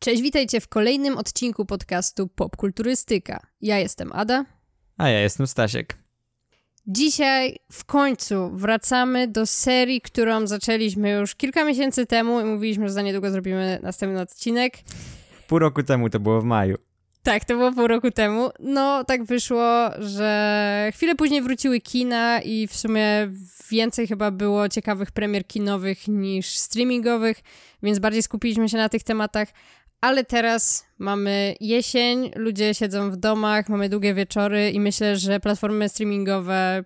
Cześć, witajcie w kolejnym odcinku podcastu Popkulturystyka. Ja jestem Ada. A ja jestem Stasiek. Dzisiaj w końcu wracamy do serii, którą zaczęliśmy już kilka miesięcy temu i mówiliśmy, że za niedługo zrobimy następny odcinek. Pół roku temu to było w maju. Tak, to było pół roku temu. No, tak wyszło, że chwilę później wróciły kina i w sumie więcej chyba było ciekawych premier kinowych niż streamingowych, więc bardziej skupiliśmy się na tych tematach. Ale teraz mamy jesień, ludzie siedzą w domach, mamy długie wieczory i myślę, że platformy streamingowe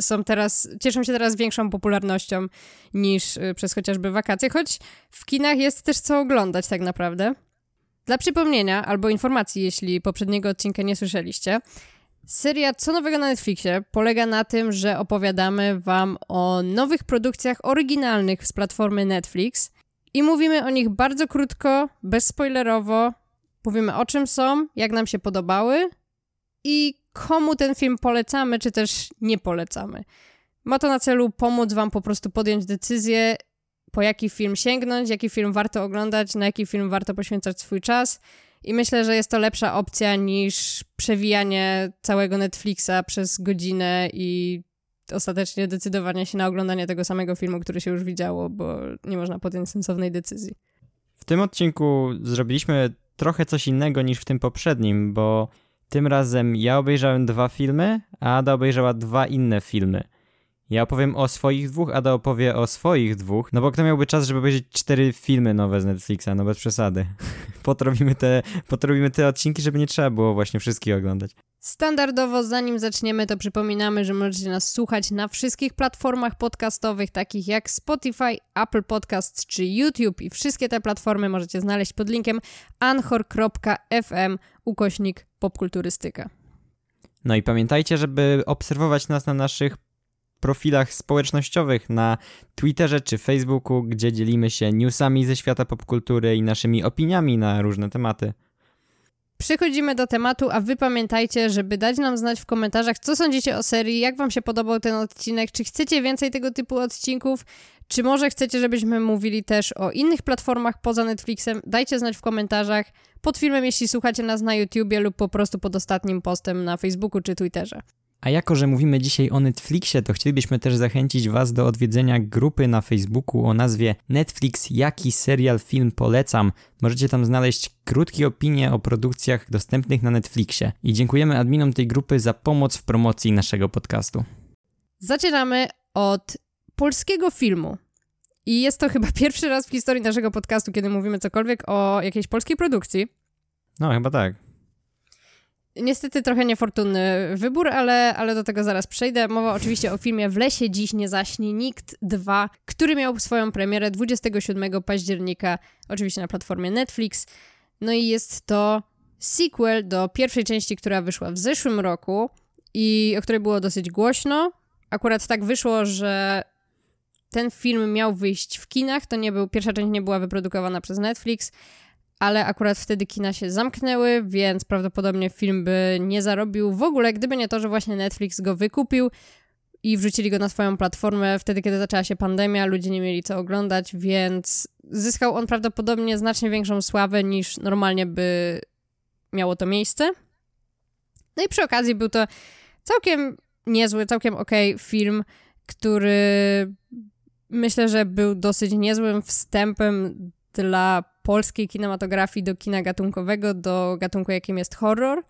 są teraz, cieszą się teraz większą popularnością niż y, przez chociażby wakacje, choć w kinach jest też co oglądać tak naprawdę. Dla przypomnienia albo informacji, jeśli poprzedniego odcinka nie słyszeliście, seria Co Nowego na Netflixie polega na tym, że opowiadamy wam o nowych produkcjach oryginalnych z platformy Netflix i mówimy o nich bardzo krótko, bezspoilerowo. Mówimy o czym są, jak nam się podobały i komu ten film polecamy, czy też nie polecamy. Ma to na celu pomóc wam po prostu podjąć decyzję, po jaki film sięgnąć, jaki film warto oglądać, na jaki film warto poświęcać swój czas. I myślę, że jest to lepsza opcja niż przewijanie całego Netflixa przez godzinę i ostatecznie decydowanie się na oglądanie tego samego filmu, który się już widziało, bo nie można podjąć sensownej decyzji. W tym odcinku zrobiliśmy trochę coś innego niż w tym poprzednim, bo tym razem ja obejrzałem dwa filmy, a Ada obejrzała dwa inne filmy. Ja opowiem o swoich dwóch, Ada opowie o swoich dwóch, no bo kto miałby czas, żeby obejrzeć cztery filmy nowe z Netflixa, no bez przesady. potrobimy, te, potrobimy te odcinki, żeby nie trzeba było właśnie wszystkich oglądać. Standardowo, zanim zaczniemy, to przypominamy, że możecie nas słuchać na wszystkich platformach podcastowych, takich jak Spotify, Apple Podcasts czy YouTube i wszystkie te platformy możecie znaleźć pod linkiem anchor.fm ukośnik popkulturystyka. No i pamiętajcie, żeby obserwować nas na naszych profilach społecznościowych na Twitterze czy Facebooku, gdzie dzielimy się newsami ze świata popkultury i naszymi opiniami na różne tematy. Przechodzimy do tematu, a wy pamiętajcie, żeby dać nam znać w komentarzach, co sądzicie o serii, jak wam się podobał ten odcinek, czy chcecie więcej tego typu odcinków, czy może chcecie, żebyśmy mówili też o innych platformach poza Netflixem. Dajcie znać w komentarzach pod filmem, jeśli słuchacie nas na YouTubie lub po prostu pod ostatnim postem na Facebooku czy Twitterze. A jako, że mówimy dzisiaj o Netflixie, to chcielibyśmy też zachęcić Was do odwiedzenia grupy na Facebooku o nazwie Netflix Jaki serial, film polecam. Możecie tam znaleźć krótkie opinie o produkcjach dostępnych na Netflixie. I dziękujemy adminom tej grupy za pomoc w promocji naszego podcastu. Zaczynamy od polskiego filmu. I jest to chyba pierwszy raz w historii naszego podcastu, kiedy mówimy cokolwiek o jakiejś polskiej produkcji. No, chyba tak. Niestety trochę niefortunny wybór, ale, ale do tego zaraz przejdę. Mowa oczywiście o filmie W lesie dziś nie zaśnie nikt 2, który miał swoją premierę 27 października, oczywiście na platformie Netflix. No i jest to sequel do pierwszej części, która wyszła w zeszłym roku i o której było dosyć głośno. Akurat tak wyszło, że ten film miał wyjść w kinach, to nie był, pierwsza część nie była wyprodukowana przez Netflix, ale akurat wtedy kina się zamknęły, więc prawdopodobnie film by nie zarobił w ogóle, gdyby nie to, że właśnie Netflix go wykupił i wrzucili go na swoją platformę wtedy, kiedy zaczęła się pandemia, ludzie nie mieli co oglądać, więc zyskał on prawdopodobnie znacznie większą sławę niż normalnie by miało to miejsce. No i przy okazji był to całkiem niezły, całkiem okej okay film, który myślę, że był dosyć niezłym wstępem dla polskiej kinematografii do kina gatunkowego, do gatunku, jakim jest horror,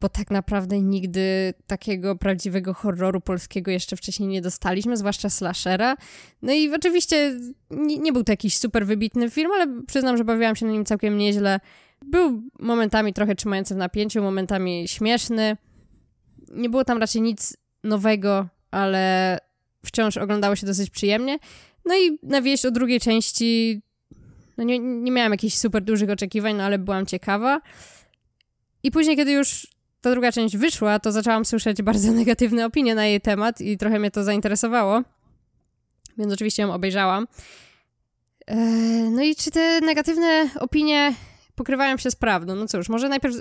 bo tak naprawdę nigdy takiego prawdziwego horroru polskiego jeszcze wcześniej nie dostaliśmy, zwłaszcza slashera. No i oczywiście nie, nie był to jakiś super wybitny film, ale przyznam, że bawiłam się na nim całkiem nieźle. Był momentami trochę trzymający w napięciu, momentami śmieszny. Nie było tam raczej nic nowego, ale wciąż oglądało się dosyć przyjemnie. No i na wieść o drugiej części no nie, nie miałam jakichś super dużych oczekiwań, no ale byłam ciekawa. I później, kiedy już ta druga część wyszła, to zaczęłam słyszeć bardzo negatywne opinie na jej temat i trochę mnie to zainteresowało. Więc oczywiście ją obejrzałam. Eee, no i czy te negatywne opinie pokrywają się z prawdą? No cóż, może najpierw e,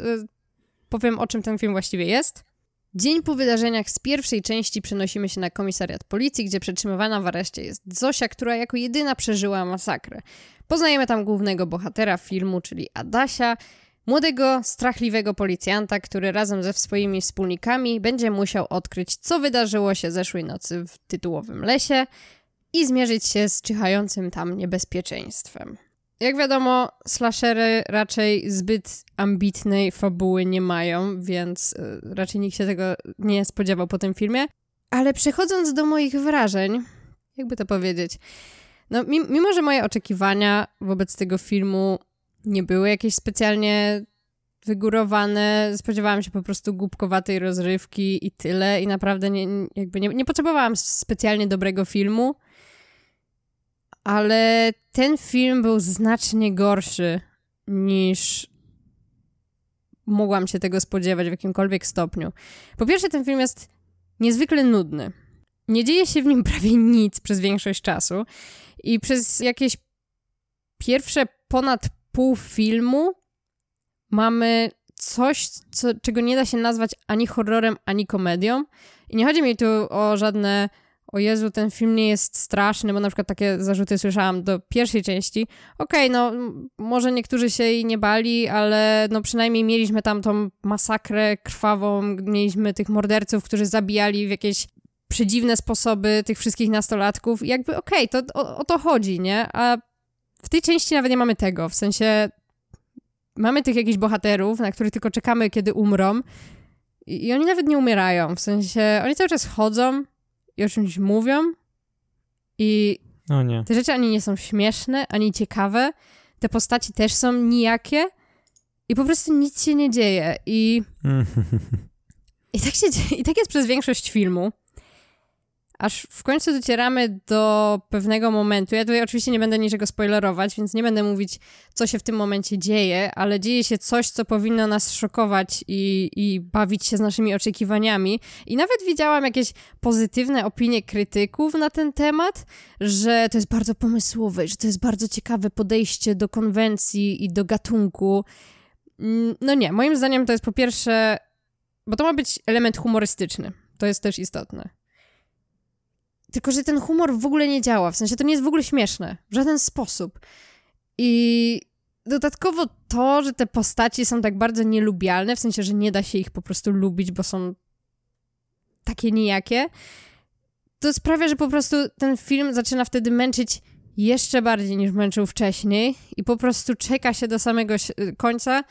powiem, o czym ten film właściwie jest. Dzień po wydarzeniach z pierwszej części przenosimy się na komisariat policji, gdzie przetrzymywana w areszcie jest Zosia, która jako jedyna przeżyła masakrę. Poznajemy tam głównego bohatera filmu, czyli Adasia, młodego, strachliwego policjanta, który razem ze swoimi wspólnikami będzie musiał odkryć, co wydarzyło się zeszłej nocy w tytułowym lesie i zmierzyć się z czyhającym tam niebezpieczeństwem. Jak wiadomo, slashery raczej zbyt ambitnej fabuły nie mają, więc y, raczej nikt się tego nie spodziewał po tym filmie. Ale przechodząc do moich wrażeń, jakby to powiedzieć, no mimo, że moje oczekiwania wobec tego filmu nie były jakieś specjalnie wygórowane, spodziewałam się po prostu głupkowatej rozrywki i tyle i naprawdę nie, jakby nie, nie potrzebowałam specjalnie dobrego filmu, ale ten film był znacznie gorszy niż mogłam się tego spodziewać w jakimkolwiek stopniu. Po pierwsze, ten film jest niezwykle nudny. Nie dzieje się w nim prawie nic przez większość czasu i przez jakieś pierwsze ponad pół filmu mamy coś, co, czego nie da się nazwać ani horrorem, ani komedią. I nie chodzi mi tu o żadne o Jezu, ten film nie jest straszny, bo na przykład takie zarzuty słyszałam do pierwszej części. Okej, okay, no może niektórzy się jej nie bali, ale no przynajmniej mieliśmy tam tą masakrę krwawą, mieliśmy tych morderców, którzy zabijali w jakieś przedziwne sposoby tych wszystkich nastolatków. I jakby okej, okay, to o, o to chodzi, nie? A w tej części nawet nie mamy tego, w sensie mamy tych jakichś bohaterów, na których tylko czekamy, kiedy umrą i, i oni nawet nie umierają, w sensie oni cały czas chodzą, i o czymś mówią i te rzeczy ani nie są śmieszne, ani ciekawe. Te postaci też są nijakie i po prostu nic się nie dzieje. I, i, tak, się i tak jest przez większość filmu aż w końcu docieramy do pewnego momentu. Ja tutaj oczywiście nie będę niczego spoilerować, więc nie będę mówić, co się w tym momencie dzieje, ale dzieje się coś, co powinno nas szokować i, i bawić się z naszymi oczekiwaniami. I nawet widziałam jakieś pozytywne opinie krytyków na ten temat, że to jest bardzo pomysłowe, że to jest bardzo ciekawe podejście do konwencji i do gatunku. Mm, no nie, moim zdaniem to jest po pierwsze, bo to ma być element humorystyczny. To jest też istotne. Tylko, że ten humor w ogóle nie działa. W sensie to nie jest w ogóle śmieszne. W żaden sposób. I dodatkowo to, że te postaci są tak bardzo nielubialne, w sensie, że nie da się ich po prostu lubić, bo są takie nijakie, to sprawia, że po prostu ten film zaczyna wtedy męczyć jeszcze bardziej niż męczył wcześniej i po prostu czeka się do samego końca.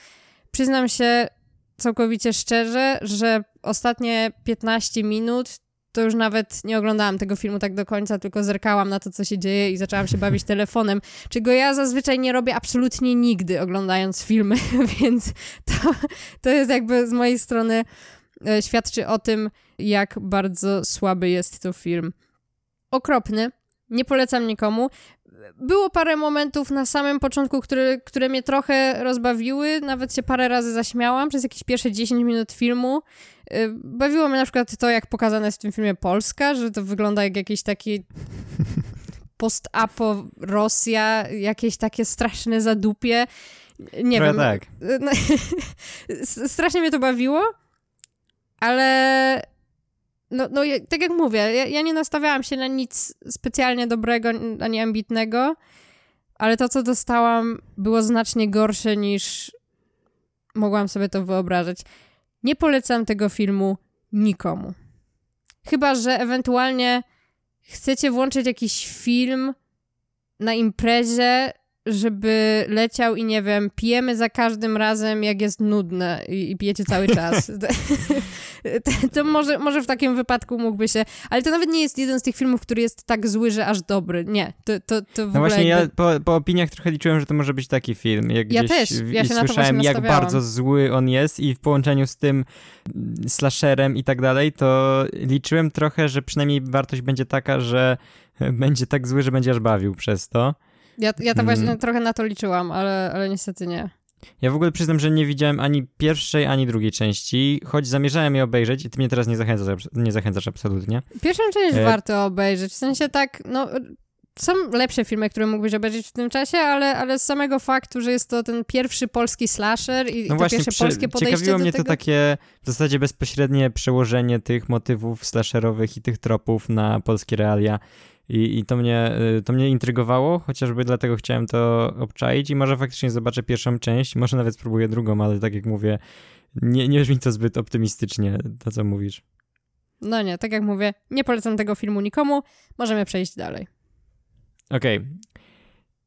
Przyznam się całkowicie szczerze, że ostatnie 15 minut to już nawet nie oglądałam tego filmu tak do końca, tylko zerkałam na to, co się dzieje i zaczęłam się bawić telefonem, czego ja zazwyczaj nie robię absolutnie nigdy oglądając filmy, więc to, to jest jakby z mojej strony e, świadczy o tym, jak bardzo słaby jest to film. Okropny, nie polecam nikomu. Było parę momentów na samym początku, które, które mnie trochę rozbawiły. Nawet się parę razy zaśmiałam przez jakieś pierwsze 10 minut filmu. Y, bawiło mnie na przykład to, jak pokazane jest w tym filmie Polska, że to wygląda jak jakiś taki post-apo Rosja, jakieś takie straszne zadupie. Nie Trochę wiem. tak. No, strasznie mnie to bawiło, ale no, no tak jak mówię, ja, ja, nie nastawiałam się na nic specjalnie dobrego ani ambitnego, ale to, co dostałam, było znacznie gorsze niż mogłam sobie to wyobrażać. Nie polecam tego filmu nikomu. Chyba, że ewentualnie chcecie włączyć jakiś film na imprezie, żeby leciał i nie wiem, pijemy za każdym razem, jak jest nudne i, i pijecie cały czas. to, to może, może w takim wypadku mógłby się, ale to nawet nie jest jeden z tych filmów, który jest tak zły, że aż dobry. Nie, to, to, to w No właśnie, jakby... ja po, po, opiniach trochę liczyłem, że to może być taki film. Jak ja też, ja się słyszałem, jak bardzo zły on jest i w połączeniu z tym slasherem i tak dalej, to liczyłem trochę, że przynajmniej wartość będzie taka, że będzie tak zły, że będzie aż bawił przez to. Ja, ja to właśnie hmm. trochę na to liczyłam, ale, ale niestety nie. Ja w ogóle przyznam, że nie widziałem ani pierwszej, ani drugiej części, choć zamierzałem je obejrzeć i ty mnie teraz nie zachęcasz, nie zachęcasz absolutnie. Pierwszą część e... warto obejrzeć, w sensie tak, no są lepsze filmy, które mógłbyś obejrzeć w tym czasie, ale, ale z samego faktu, że jest to ten pierwszy polski slasher i, no to właśnie, pierwsze przy... polskie podejście Ciekawiło mnie tego... to takie w zasadzie bezpośrednie przełożenie tych motywów slasherowych i tych tropów na polskie realia I, I to, mnie, y, to mnie intrygowało, chociażby dlatego chciałem to obczaić i może faktycznie zobaczę pierwszą część, może nawet spróbuję drugą, ale tak jak mówię, nie, nie brzmi to zbyt optymistycznie, to co mówisz. No nie, tak jak mówię, nie polecam tego filmu nikomu, możemy przejść dalej. Okej, okay.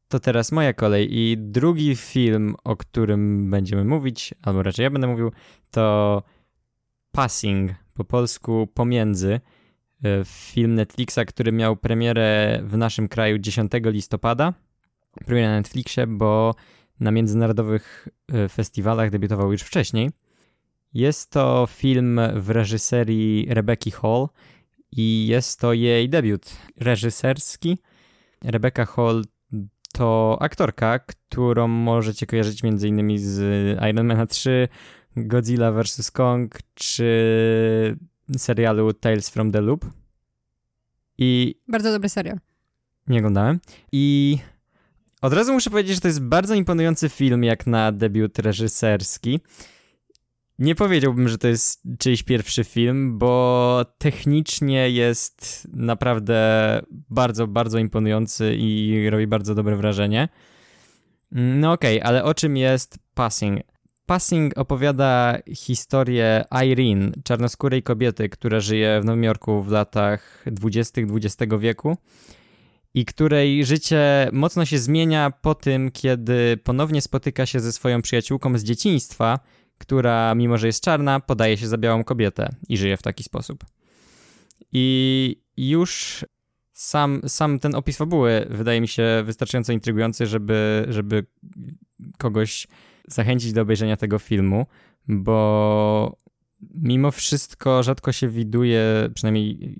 to teraz moja kolej i drugi film, o którym będziemy mówić, albo raczej ja będę mówił, to Passing, po polsku Pomiędzy, film Netflixa, który miał premierę w naszym kraju 10 listopada. Premierę na Netflixie, bo na międzynarodowych e, festiwalach debiutował już wcześniej. Jest to film w reżyserii Rebecca Hall i jest to jej debiut reżyserski. Rebecca Hall to aktorka, którą możecie kojarzyć m.in. z Iron Man 3, Godzilla vs. Kong czy serialu Tales from the Loop. I... Bardzo dobry serial. Nie oglądałem. I od razu muszę powiedzieć, że to jest bardzo imponujący film jak na debiut reżyserski. Nie powiedziałbym, że to jest czyjś pierwszy film, bo technicznie jest naprawdę bardzo, bardzo imponujący i robi bardzo dobre wrażenie. No okej, okay, ale o czym jest Passing? Passing opowiada historię Irene, czarnoskórej kobiety, która żyje w Nowym Jorku w latach 20. XX wieku i której życie mocno się zmienia po tym, kiedy ponownie spotyka się ze swoją przyjaciółką z dzieciństwa, która mimo, że jest czarna, podaje się za białą kobietę i żyje w taki sposób. I już sam, sam ten opis fabuły wydaje mi się wystarczająco intrygujący, żeby, żeby kogoś zachęcić do obejrzenia tego filmu, bo mimo wszystko rzadko się widuje, przynajmniej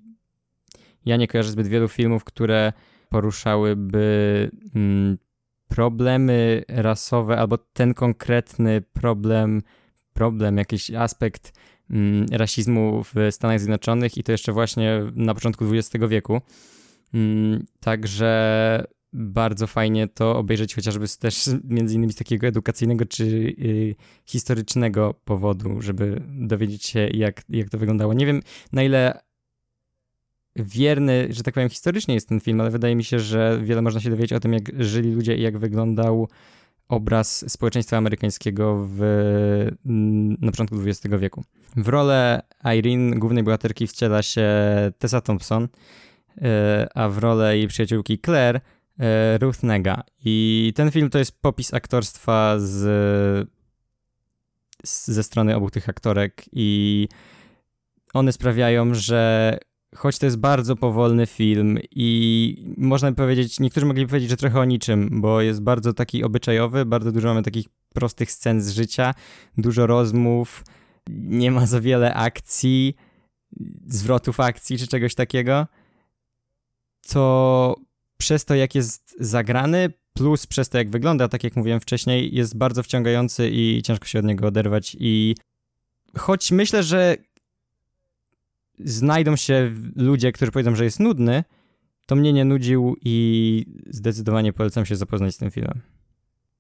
ja nie kojarzę zbyt wielu filmów, które poruszałyby mm, problemy rasowe albo ten konkretny problem, problem, jakiś aspekt mm, rasizmu w Stanach Zjednoczonych i to jeszcze właśnie na początku XX wieku. Mm, także bardzo fajnie to obejrzeć chociażby też między innymi z takiego edukacyjnego czy y, historycznego powodu, żeby dowiedzieć się jak, jak to wyglądało. Nie wiem na ile wierny, że tak powiem, historycznie jest ten film, ale wydaje mi się, że wiele można się dowiedzieć o tym, jak żyli ludzie i jak wyglądał obraz społeczeństwa amerykańskiego w, na początku XX wieku. W rolę Irene, głównej bohaterki, wciela się Tessa Thompson, y, a w rolę jej przyjaciółki Claire E, Ruth Nega. I ten film to jest popis aktorstwa z, z, ze strony obu tych aktorek i one sprawiają, że choć to jest bardzo powolny film i można by powiedzieć, niektórzy mogliby powiedzieć, że trochę o niczym, bo jest bardzo taki obyczajowy, bardzo dużo mamy takich prostych scen z życia, dużo rozmów, nie ma za wiele akcji, zwrotów akcji czy czegoś takiego, co przez to, jak jest zagrany, plus przez to, jak wygląda, tak jak mówiłem wcześniej, jest bardzo wciągający i ciężko się od niego oderwać. I choć myślę, że znajdą się ludzie, którzy powiedzą, że jest nudny, to mnie nie nudził i zdecydowanie polecam się zapoznać z tym filmem.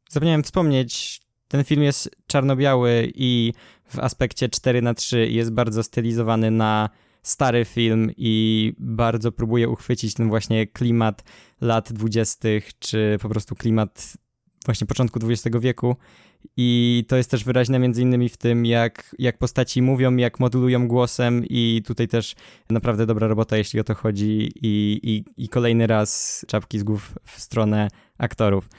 Zapomniałem wspomnieć, ten film jest czarno-biały i w aspekcie 4 na 3 jest bardzo stylizowany na stary film i bardzo próbuje uchwycić ten właśnie klimat lat dwudziestych, czy po prostu klimat właśnie początku XX wieku. I to jest też wyraźne między innymi w tym, jak, jak postaci mówią, jak modulują głosem i tutaj też naprawdę dobra robota, jeśli o to chodzi i, i, i kolejny raz czapki z głów w stronę aktorów.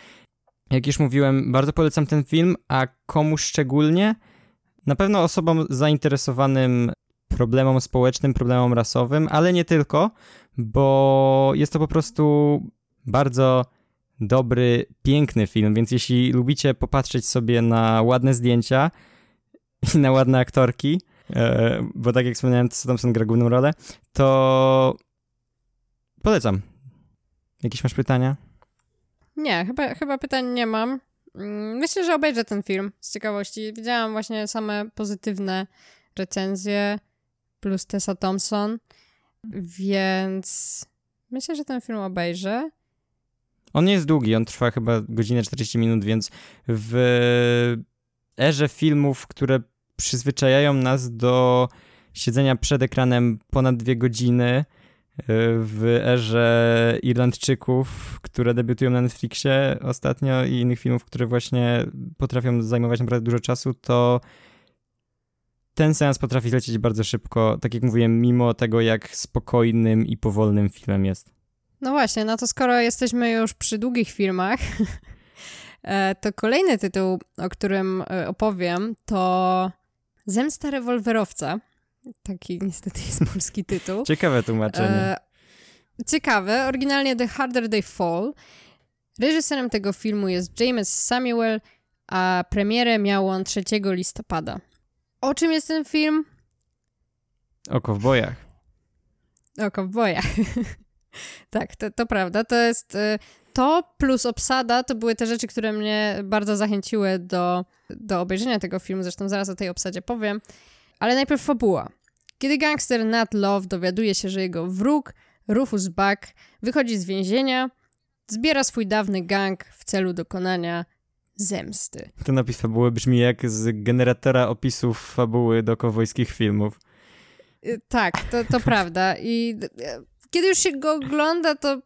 Jak już mówiłem, bardzo polecam ten film, a komu szczególnie? Na pewno osobom zainteresowanym problemom społecznym, problemom rasowym, ale nie tylko, bo jest to po prostu bardzo dobry, piękny film, więc jeśli lubicie popatrzeć sobie na ładne zdjęcia i na ładne aktorki, e, bo tak jak wspomniałem, Thompson gra główną rolę, to polecam. Jakieś masz pytania? Nie, chyba, chyba pytań nie mam. Mm, myślę, że obejrzę ten film z ciekawości. Widziałam właśnie same pozytywne recenzje plus Tessa Thompson, więc myślę, że ten film obejrzę. On nie jest długi, on trwa chyba godzinę 40 minut, więc w erze filmów, które przyzwyczajają nas do siedzenia przed ekranem ponad dwie godziny, w erze Irlandczyków, które debiutują na Netflixie ostatnio i innych filmów, które właśnie potrafią zajmować naprawdę dużo czasu, to ten seans potrafi lecieć bardzo szybko, tak jak mówiłem, mimo tego, jak spokojnym i powolnym filmem jest. No właśnie, no to skoro jesteśmy już przy długich filmach, e, to kolejny tytuł, o którym e, opowiem, to Zemsta rewolwerowca. Taki niestety jest polski tytuł. Ciekawe tłumaczenie. E, ciekawe. Oryginalnie The Harder They Fall. Reżyserem tego filmu jest James Samuel, a premierę miał on 3 listopada. O czym jest ten film? O kowbojach. O kowbojach. tak, to, to prawda. To jest y, to plus obsada to były te rzeczy, które mnie bardzo zachęciły do, do obejrzenia tego filmu. Zresztą zaraz o tej obsadzie powiem. Ale najpierw fabuła. Kiedy gangster Nat Love dowiaduje się, że jego wróg, Rufus Buck, wychodzi z więzienia, zbiera swój dawny gang w celu dokonania zemsty. Ten opis fabuły brzmi jak z generatora opisów fabuły do kowojskich filmów. Y, tak, to, to prawda. I y, kiedy już się go ogląda, to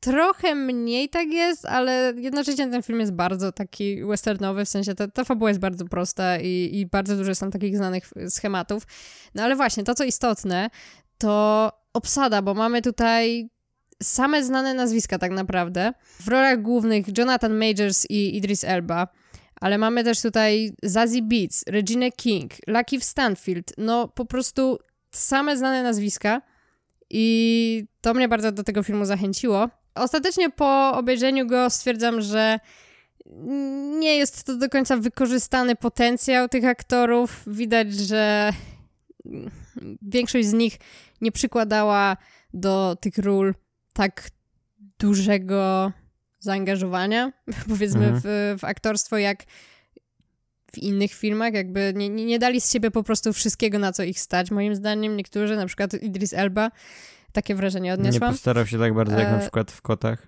trochę mniej tak jest, ale jednocześnie ten film jest bardzo taki westernowy, w sensie ta, ta fabuła jest bardzo prosta i, i bardzo dużo są takich znanych schematów. No ale właśnie, to co istotne, to obsada, bo mamy tutaj same znane nazwiska tak naprawdę. W rolach głównych Jonathan Majors i Idris Elba, ale mamy też tutaj Zazie Beats, Regina King, Lucky Stanfield, no po prostu same znane nazwiska i to mnie bardzo do tego filmu zachęciło. Ostatecznie po obejrzeniu go stwierdzam, że nie jest to do końca wykorzystany potencjał tych aktorów. Widać, że większość z nich nie przykładała do tych ról tak dużego zaangażowania, powiedzmy, mhm. w, w aktorstwo, jak w innych filmach, jakby nie, nie dali z siebie po prostu wszystkiego, na co ich stać, moim zdaniem. Niektórzy, na przykład Idris Elba, takie wrażenie odniosłam. Nie postarał się tak bardzo, jak na e, przykład w Kotach.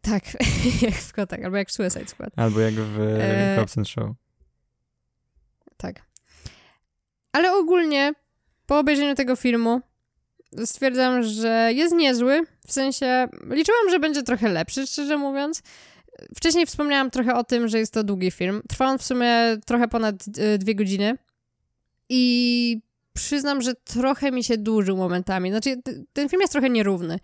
Tak, jak w Kotach, albo jak w Suicide Squad. Albo jak w e... Hobbs Show. Tak. Ale ogólnie, po obejrzeniu tego filmu, stwierdzam, że jest niezły. W sensie, liczyłam, że będzie trochę lepszy, szczerze mówiąc. Wcześniej wspomniałam trochę o tym, że jest to długi film. Trwa on w sumie trochę ponad e, dwie godziny. I przyznam, że trochę mi się dłużył momentami. Znaczy, ten film jest trochę nierówny.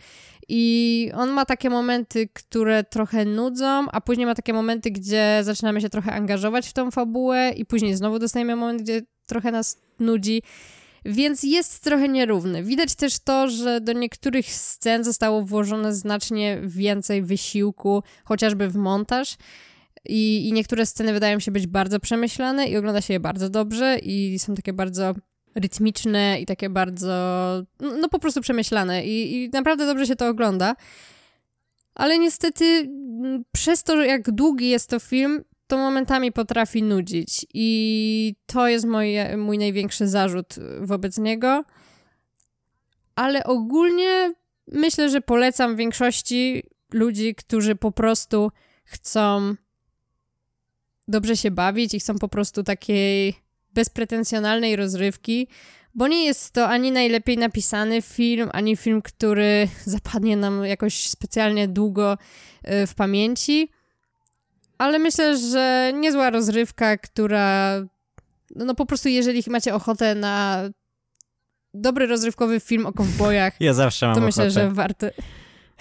I on ma takie momenty, które trochę nudzą, a później ma takie momenty, gdzie zaczynamy się trochę angażować w tą fabułę, i później znowu dostajemy moment, gdzie trochę nas nudzi. Więc jest trochę nierówny. Widać też to, że do niektórych scen zostało włożone znacznie więcej wysiłku, chociażby w montaż. I, I niektóre sceny wydają się być bardzo przemyślane i ogląda się je bardzo dobrze i są takie bardzo rytmiczne i takie bardzo, no, no po prostu przemyślane I, i naprawdę dobrze się to ogląda. Ale niestety mm, przez to, jak długi jest to film, to momentami potrafi nudzić i to jest moje, mój największy zarzut wobec niego. Ale ogólnie myślę, że polecam większości ludzi, którzy po prostu chcą dobrze się bawić i chcą po prostu takiej bezpretensjonalnej rozrywki, bo nie jest to ani najlepiej napisany film, ani film, który zapadnie nam jakoś specjalnie długo y, w pamięci ale myślę, że niezła rozrywka, która no, no po prostu jeżeli macie ochotę na dobry rozrywkowy film o kowbojach, ja zawsze mam to myślę, ochotę. że warto.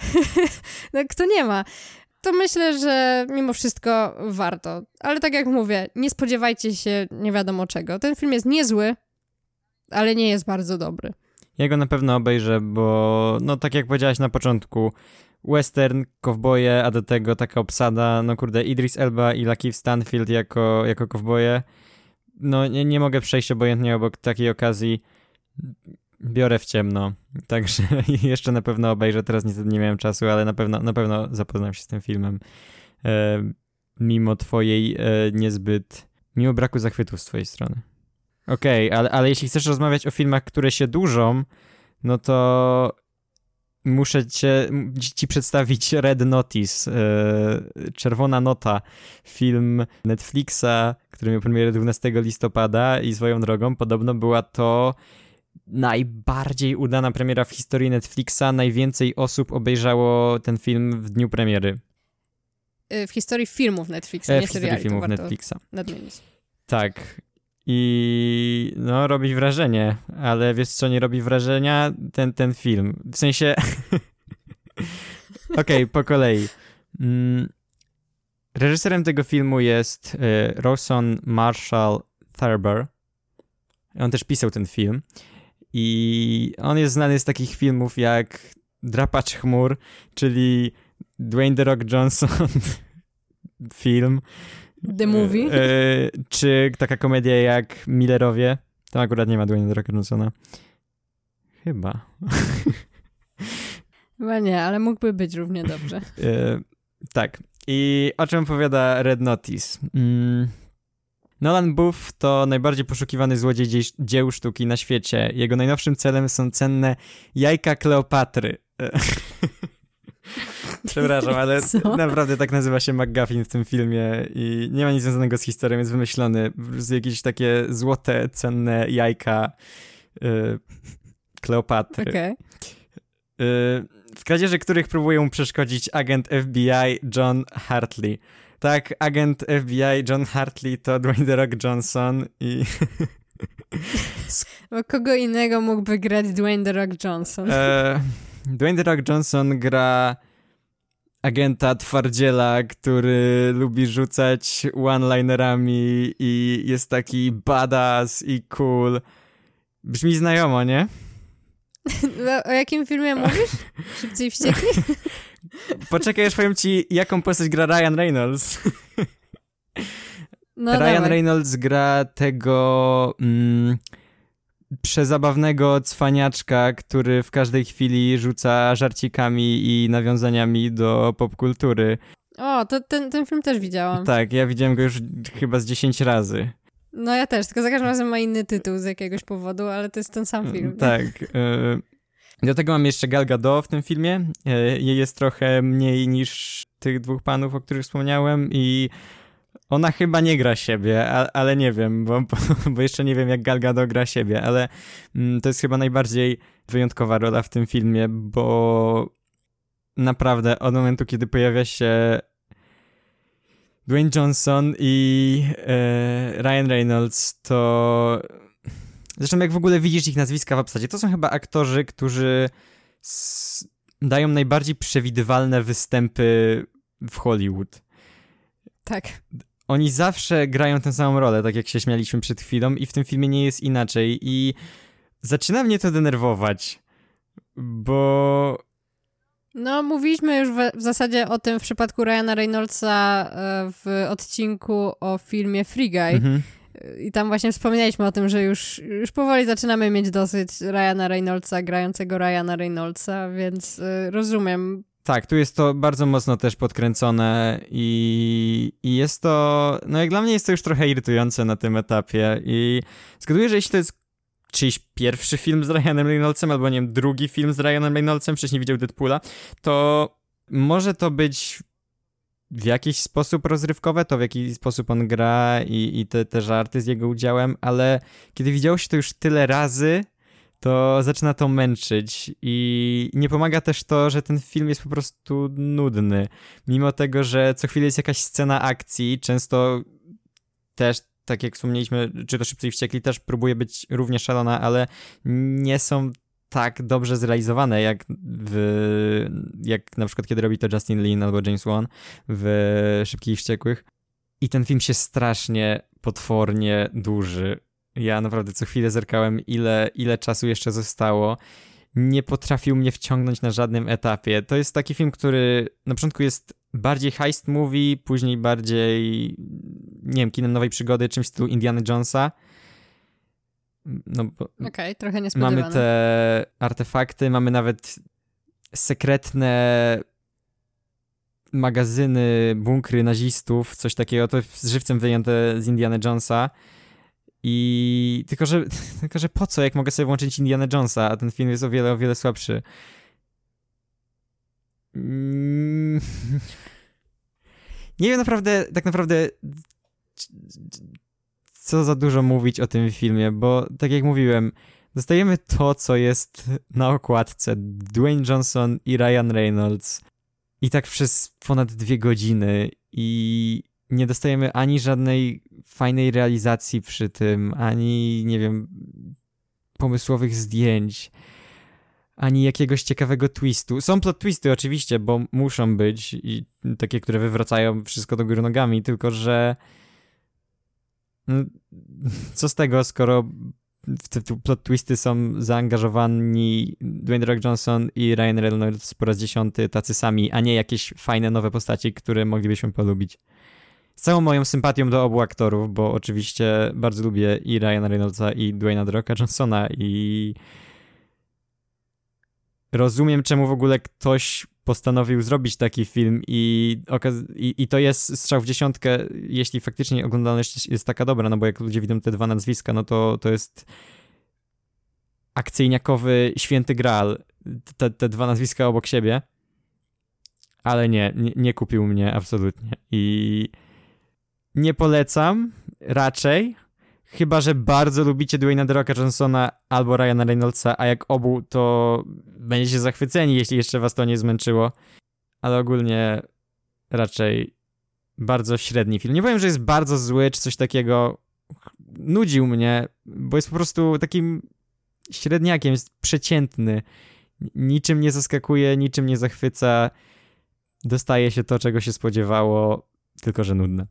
no kto nie ma? To myślę, że mimo wszystko warto. Ale tak jak mówię, nie spodziewajcie się nie wiadomo czego. Ten film jest niezły, ale nie jest bardzo dobry. Ja go na pewno obejrzę, bo no tak jak powiedziałaś na początku, western, kowboje, a do tego taka obsada, no kurde, Idris Elba i Lakeith Stanfield jako, jako kowboje. No nie, nie mogę przejść obojętnie obok takiej okazji. Biorę w ciemno, także jeszcze na pewno obejrzę, teraz niestety nie miałem czasu, ale na pewno, na pewno zapoznam się z tym filmem. E, mimo twojej e, niezbyt, mimo braku zachwytów z twojej strony. Okej, okay, ale, ale jeśli chcesz rozmawiać o filmach, które się dłużą, no to muszę cię, ci przedstawić Red Notice, e, Czerwona Nota, film Netflixa, który miał premierę 12 listopada i swoją drogą podobno była to najbardziej udana premiera w historii Netflixa. Najwięcej osób obejrzało ten film w dniu premiery. Y, w historii filmów Netflixa, E, nie w seriali. historii filmów to warto Netflixa. nadmienić. Tak. I no, robi wrażenie, ale wiesz co nie robi wrażenia? Ten, ten film. W sensie. Okej, po kolei. Mm. Reżyserem tego filmu jest y, Rawson Marshall Thurber. On też pisał ten film. I on jest znany z takich filmów jak Drapacz chmur, czyli Dwayne The Rock Johnson film. The Movie? E, e, czy taka komedia jak Millerowie. Tam akurat nie ma Dwayne The Johnsona. Chyba. Chyba nie, ale mógłby być równie dobrze. E, tak. I o czym opowiada Red Notice? Mm. Nolan Buff to najbardziej poszukiwany złodziej dzie- dzieł sztuki na świecie. Jego najnowszym celem są cenne jajka Kleopatry. Przepraszam, ale Co? naprawdę tak nazywa się McGuffin w tym filmie i nie ma nic związanego z historią, jest wymyślony. Prostu jakieś takie złote, cenne jajka y, Kleopatry. Okej. Y, w kradzieży których próbuje mu przeszkodzić agent FBI John Hartley. Tak, agent FBI John Hartley to Dwayne The Rock Johnson i Bo kogo innego mógłby grać Dwayne The Rock Johnson? e, Dwayne The Rock Johnson gra agenta twardziela, który lubi rzucać one-linerami i jest taki badass i cool. Brzmi znajomo, nie? O- O jakim filmie mówisz? Szybciej wściekli? Poczekaj, aż powiem ci, jaką postać gra Ryan Reynolds. No Ryan dawaj. Reynolds gra tego mm, przezabawnego cwaniaczka, który w każdej chwili rzuca żarcikami i nawiązaniami do popkultury. O, to ten, ten film też widziałam. Tak, ja widziałem go już chyba z 10 razy. No ja też, tylko za każdym razem ma inny tytuł z jakiegoś powodu, ale to jest ten sam film. Tak. e, Do tego mam jeszcze Gal Gadot w tym filmie. E, Jej jest trochę mniej niż tych dwóch panów, o których wspomniałem i ona chyba nie gra siebie, ale nie wiem, bo, bo, bo jeszcze nie wiem, jak Gal Gadot gra siebie, ale mm, to jest chyba najbardziej wyjątkowa rola w tym filmie, bo naprawdę od momentu, kiedy pojawia się Dwayne Johnson i e, Ryan Reynolds, to Zresztą jak w ogóle widzisz ich nazwiska w obsadzie, to są chyba aktorzy, którzy s- dają najbardziej przewidywalne występy w Hollywood. Tak. Oni zawsze grają tę samą rolę, tak jak się śmialiśmy przed chwilą i w tym filmie nie jest inaczej i zaczyna mnie to denerwować, bo No, mówiliśmy już w, w zasadzie o tym w przypadku Ryana Reynoldsa e, w odcinku o filmie Free Guy. mhm. I tam właśnie wspomnieliśmy o tym, że już, już powoli zaczynamy mieć dosyć Ryana Reynoldsa, grającego Ryana Reynoldsa, więc y, rozumiem. Tak, tu jest to bardzo mocno też podkręcone i, i jest to, no jak dla mnie jest to już trochę irytujące na tym etapie i zgaduję, że jeśli to jest czyjś pierwszy film z Ryanem Reynoldsem albo nie wiem, drugi film z Ryanem Reynoldsem, wcześniej widział Deadpoola, to może to być w jakiś sposób rozrywkowe, to w jaki sposób on gra i, i te, te żarty z jego udziałem, ale kiedy widziało się to już tyle razy, to zaczyna to męczyć i nie pomaga też to, że ten film jest po prostu nudny. Mimo tego, że co chwilę jest jakaś scena akcji, często też, tak jak wspomnieliśmy, czy to Szybcy i Wściekli też próbuje być równie szalona, ale nie są tak dobrze zrealizowane, jak w, jak na przykład kiedy robi to Justin Lin albo James Wan w Szybkich i Wściekłych. I ten film się strasznie, potwornie dłuży. Ja naprawdę co chwilę zerkałem, ile, ile czasu jeszcze zostało. Nie potrafił mnie wciągnąć na żadnym etapie. To jest taki film, który na początku jest bardziej heist movie, później bardziej, nie wiem, kinem nowej przygody, czymś w stylu Indiana Jonesa. No, Okej, trochę niespodziewane. mamy te artefakty, mamy nawet sekretne magazyny, bunkry nazistów, coś takiego, to z żywcem wyjęte z Indiana Jonesa. I tylko że, tylko, że po co, jak mogę sobie włączyć Indiana Jonesa, a ten film jest o wiele, o wiele słabszy. Mm. Nie wiem naprawdę, tak naprawdę co za dużo mówić o tym filmie, bo tak jak mówiłem, Dostajemy to, co jest na okładce. Dwayne Johnson i Ryan Reynolds. I tak przez ponad dwie godziny. I nie dostajemy ani żadnej fajnej realizacji przy tym, ani, nie wiem, pomysłowych zdjęć, ani jakiegoś ciekawego twistu. Są plot twisty oczywiście, bo muszą być i takie, które wywracają wszystko do góry nogami, tylko że no, co z tego, skoro w te plot twisty są zaangażowani Dwayne Rock Johnson i Ryan Reynolds po raz dziesiąty tacy sami, a nie jakieś fajne nowe postaci, które moglibyśmy polubić. Z całą moją sympatią do obu aktorów, bo oczywiście bardzo lubię i Ryana Reynoldsa i Dwayna Rocka Johnsona i rozumiem czemu w ogóle ktoś postanowił zrobić taki film i, i, i, to jest strzał w dziesiątkę, jeśli faktycznie oglądalność jest taka dobra, no bo jak ludzie widzą te dwa nazwiska, no to, to jest akcyjniakowy święty graal, te, te dwa nazwiska obok siebie, ale nie, nie, nie kupił mnie absolutnie i nie polecam raczej, chyba że bardzo lubicie Dwayna The Rocka Johnsona albo Ryana Reynoldsa, a jak obu, to będziecie zachwyceni, jeśli jeszcze was to nie zmęczyło. Ale ogólnie raczej bardzo średni film. Nie powiem, że jest bardzo zły czy coś takiego. Nudził mnie, bo jest po prostu takim średniakiem, jest przeciętny. Niczym nie zaskakuje, niczym nie zachwyca. Dostaje się to, czego się spodziewało, tylko że nudne.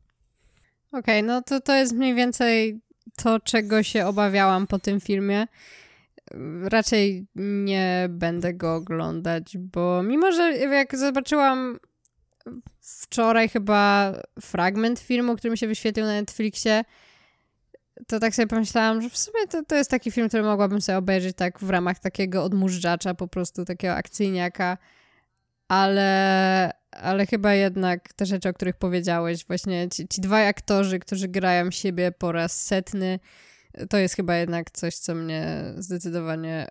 Okej, okay, no to to jest mniej więcej to, czego się obawiałam po tym filmie. Raczej nie będę go oglądać, bo mimo, że jak zobaczyłam wczoraj chyba fragment filmu, który mi się wyświetlił na Netflixie, to tak sobie pomyślałam, że w sumie to, to jest taki film, który mogłabym sobie obejrzeć tak w ramach takiego odmurzacza, po prostu takiego akcyjniaka, ale, ale chyba jednak te rzeczy, o których powiedziałeś, właśnie ci, ci dwaj aktorzy, którzy grają siebie po raz setny, to jest chyba jednak coś, co mnie zdecydowanie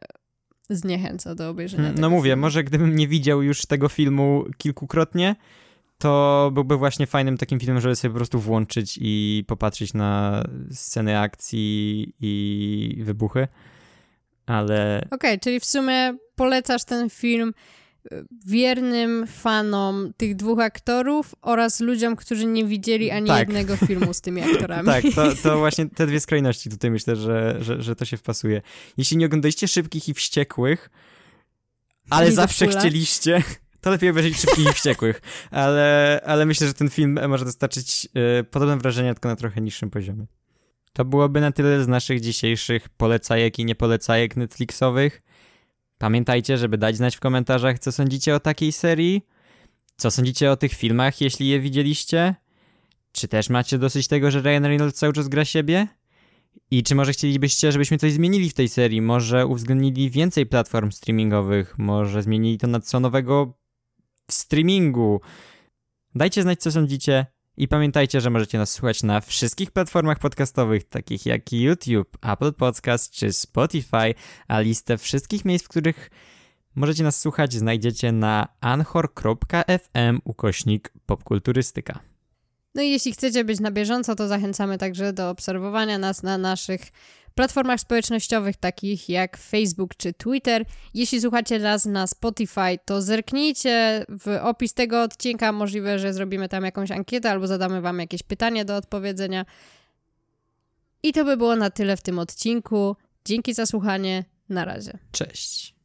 zniechęca do obejrzenia. Hmm, no mówię, filmu. może gdybym nie widział już tego filmu kilkukrotnie, to byłby właśnie fajnym takim filmem, żeby sobie po prostu włączyć i popatrzeć na sceny akcji i wybuchy, ale... Okej, okay, czyli w sumie polecasz ten film wiernym fanom tych dwóch aktorów oraz ludziom, którzy nie widzieli ani tak. jednego filmu z tymi aktorami. tak, to, to właśnie te dwie skrajności tutaj myślę, że, że, że to się wpasuje. Jeśli nie oglądaliście Szybkich i Wściekłych, ale zawsze chcieliście, to lepiej obejrzeć Szybkich i Wściekłych. Ale, ale myślę, że ten film może dostarczyć y, podobne wrażenia, tylko na trochę niższym poziomie. To byłoby na tyle z naszych dzisiejszych polecajek i niepolecajek Netflixowych. Pamiętajcie, żeby dać znać w komentarzach, co sądzicie o takiej serii. Co sądzicie o tych filmach, jeśli je widzieliście? Czy też macie dosyć tego, że Ryan Reynolds cały czas gra siebie? I czy może chcielibyście, żebyśmy coś zmienili w tej serii? Może uwzględnili więcej platform streamingowych? Może zmienili to na co nowego streamingu? Dajcie znać, co sądzicie. I pamiętajcie, że możecie nas słuchać na wszystkich platformach podcastowych, takich jak YouTube, Apple Podcast czy Spotify, a listę wszystkich miejsc, w których możecie nas słuchać, znajdziecie na anchor.fm ukośnik popkulturystyka. No i jeśli chcecie być na bieżąco, to zachęcamy także do obserwowania nas na naszych platformach społecznościowych takich jak Facebook czy Twitter. Jeśli słuchacie nas na Spotify, to zerknijcie w opis tego odcinka. Możliwe, że zrobimy tam jakąś ankietę albo zadamy Wam jakieś pytanie do odpowiedzenia. I to by było na tyle w tym odcinku. Dzięki za słuchanie. Na razie. Cześć.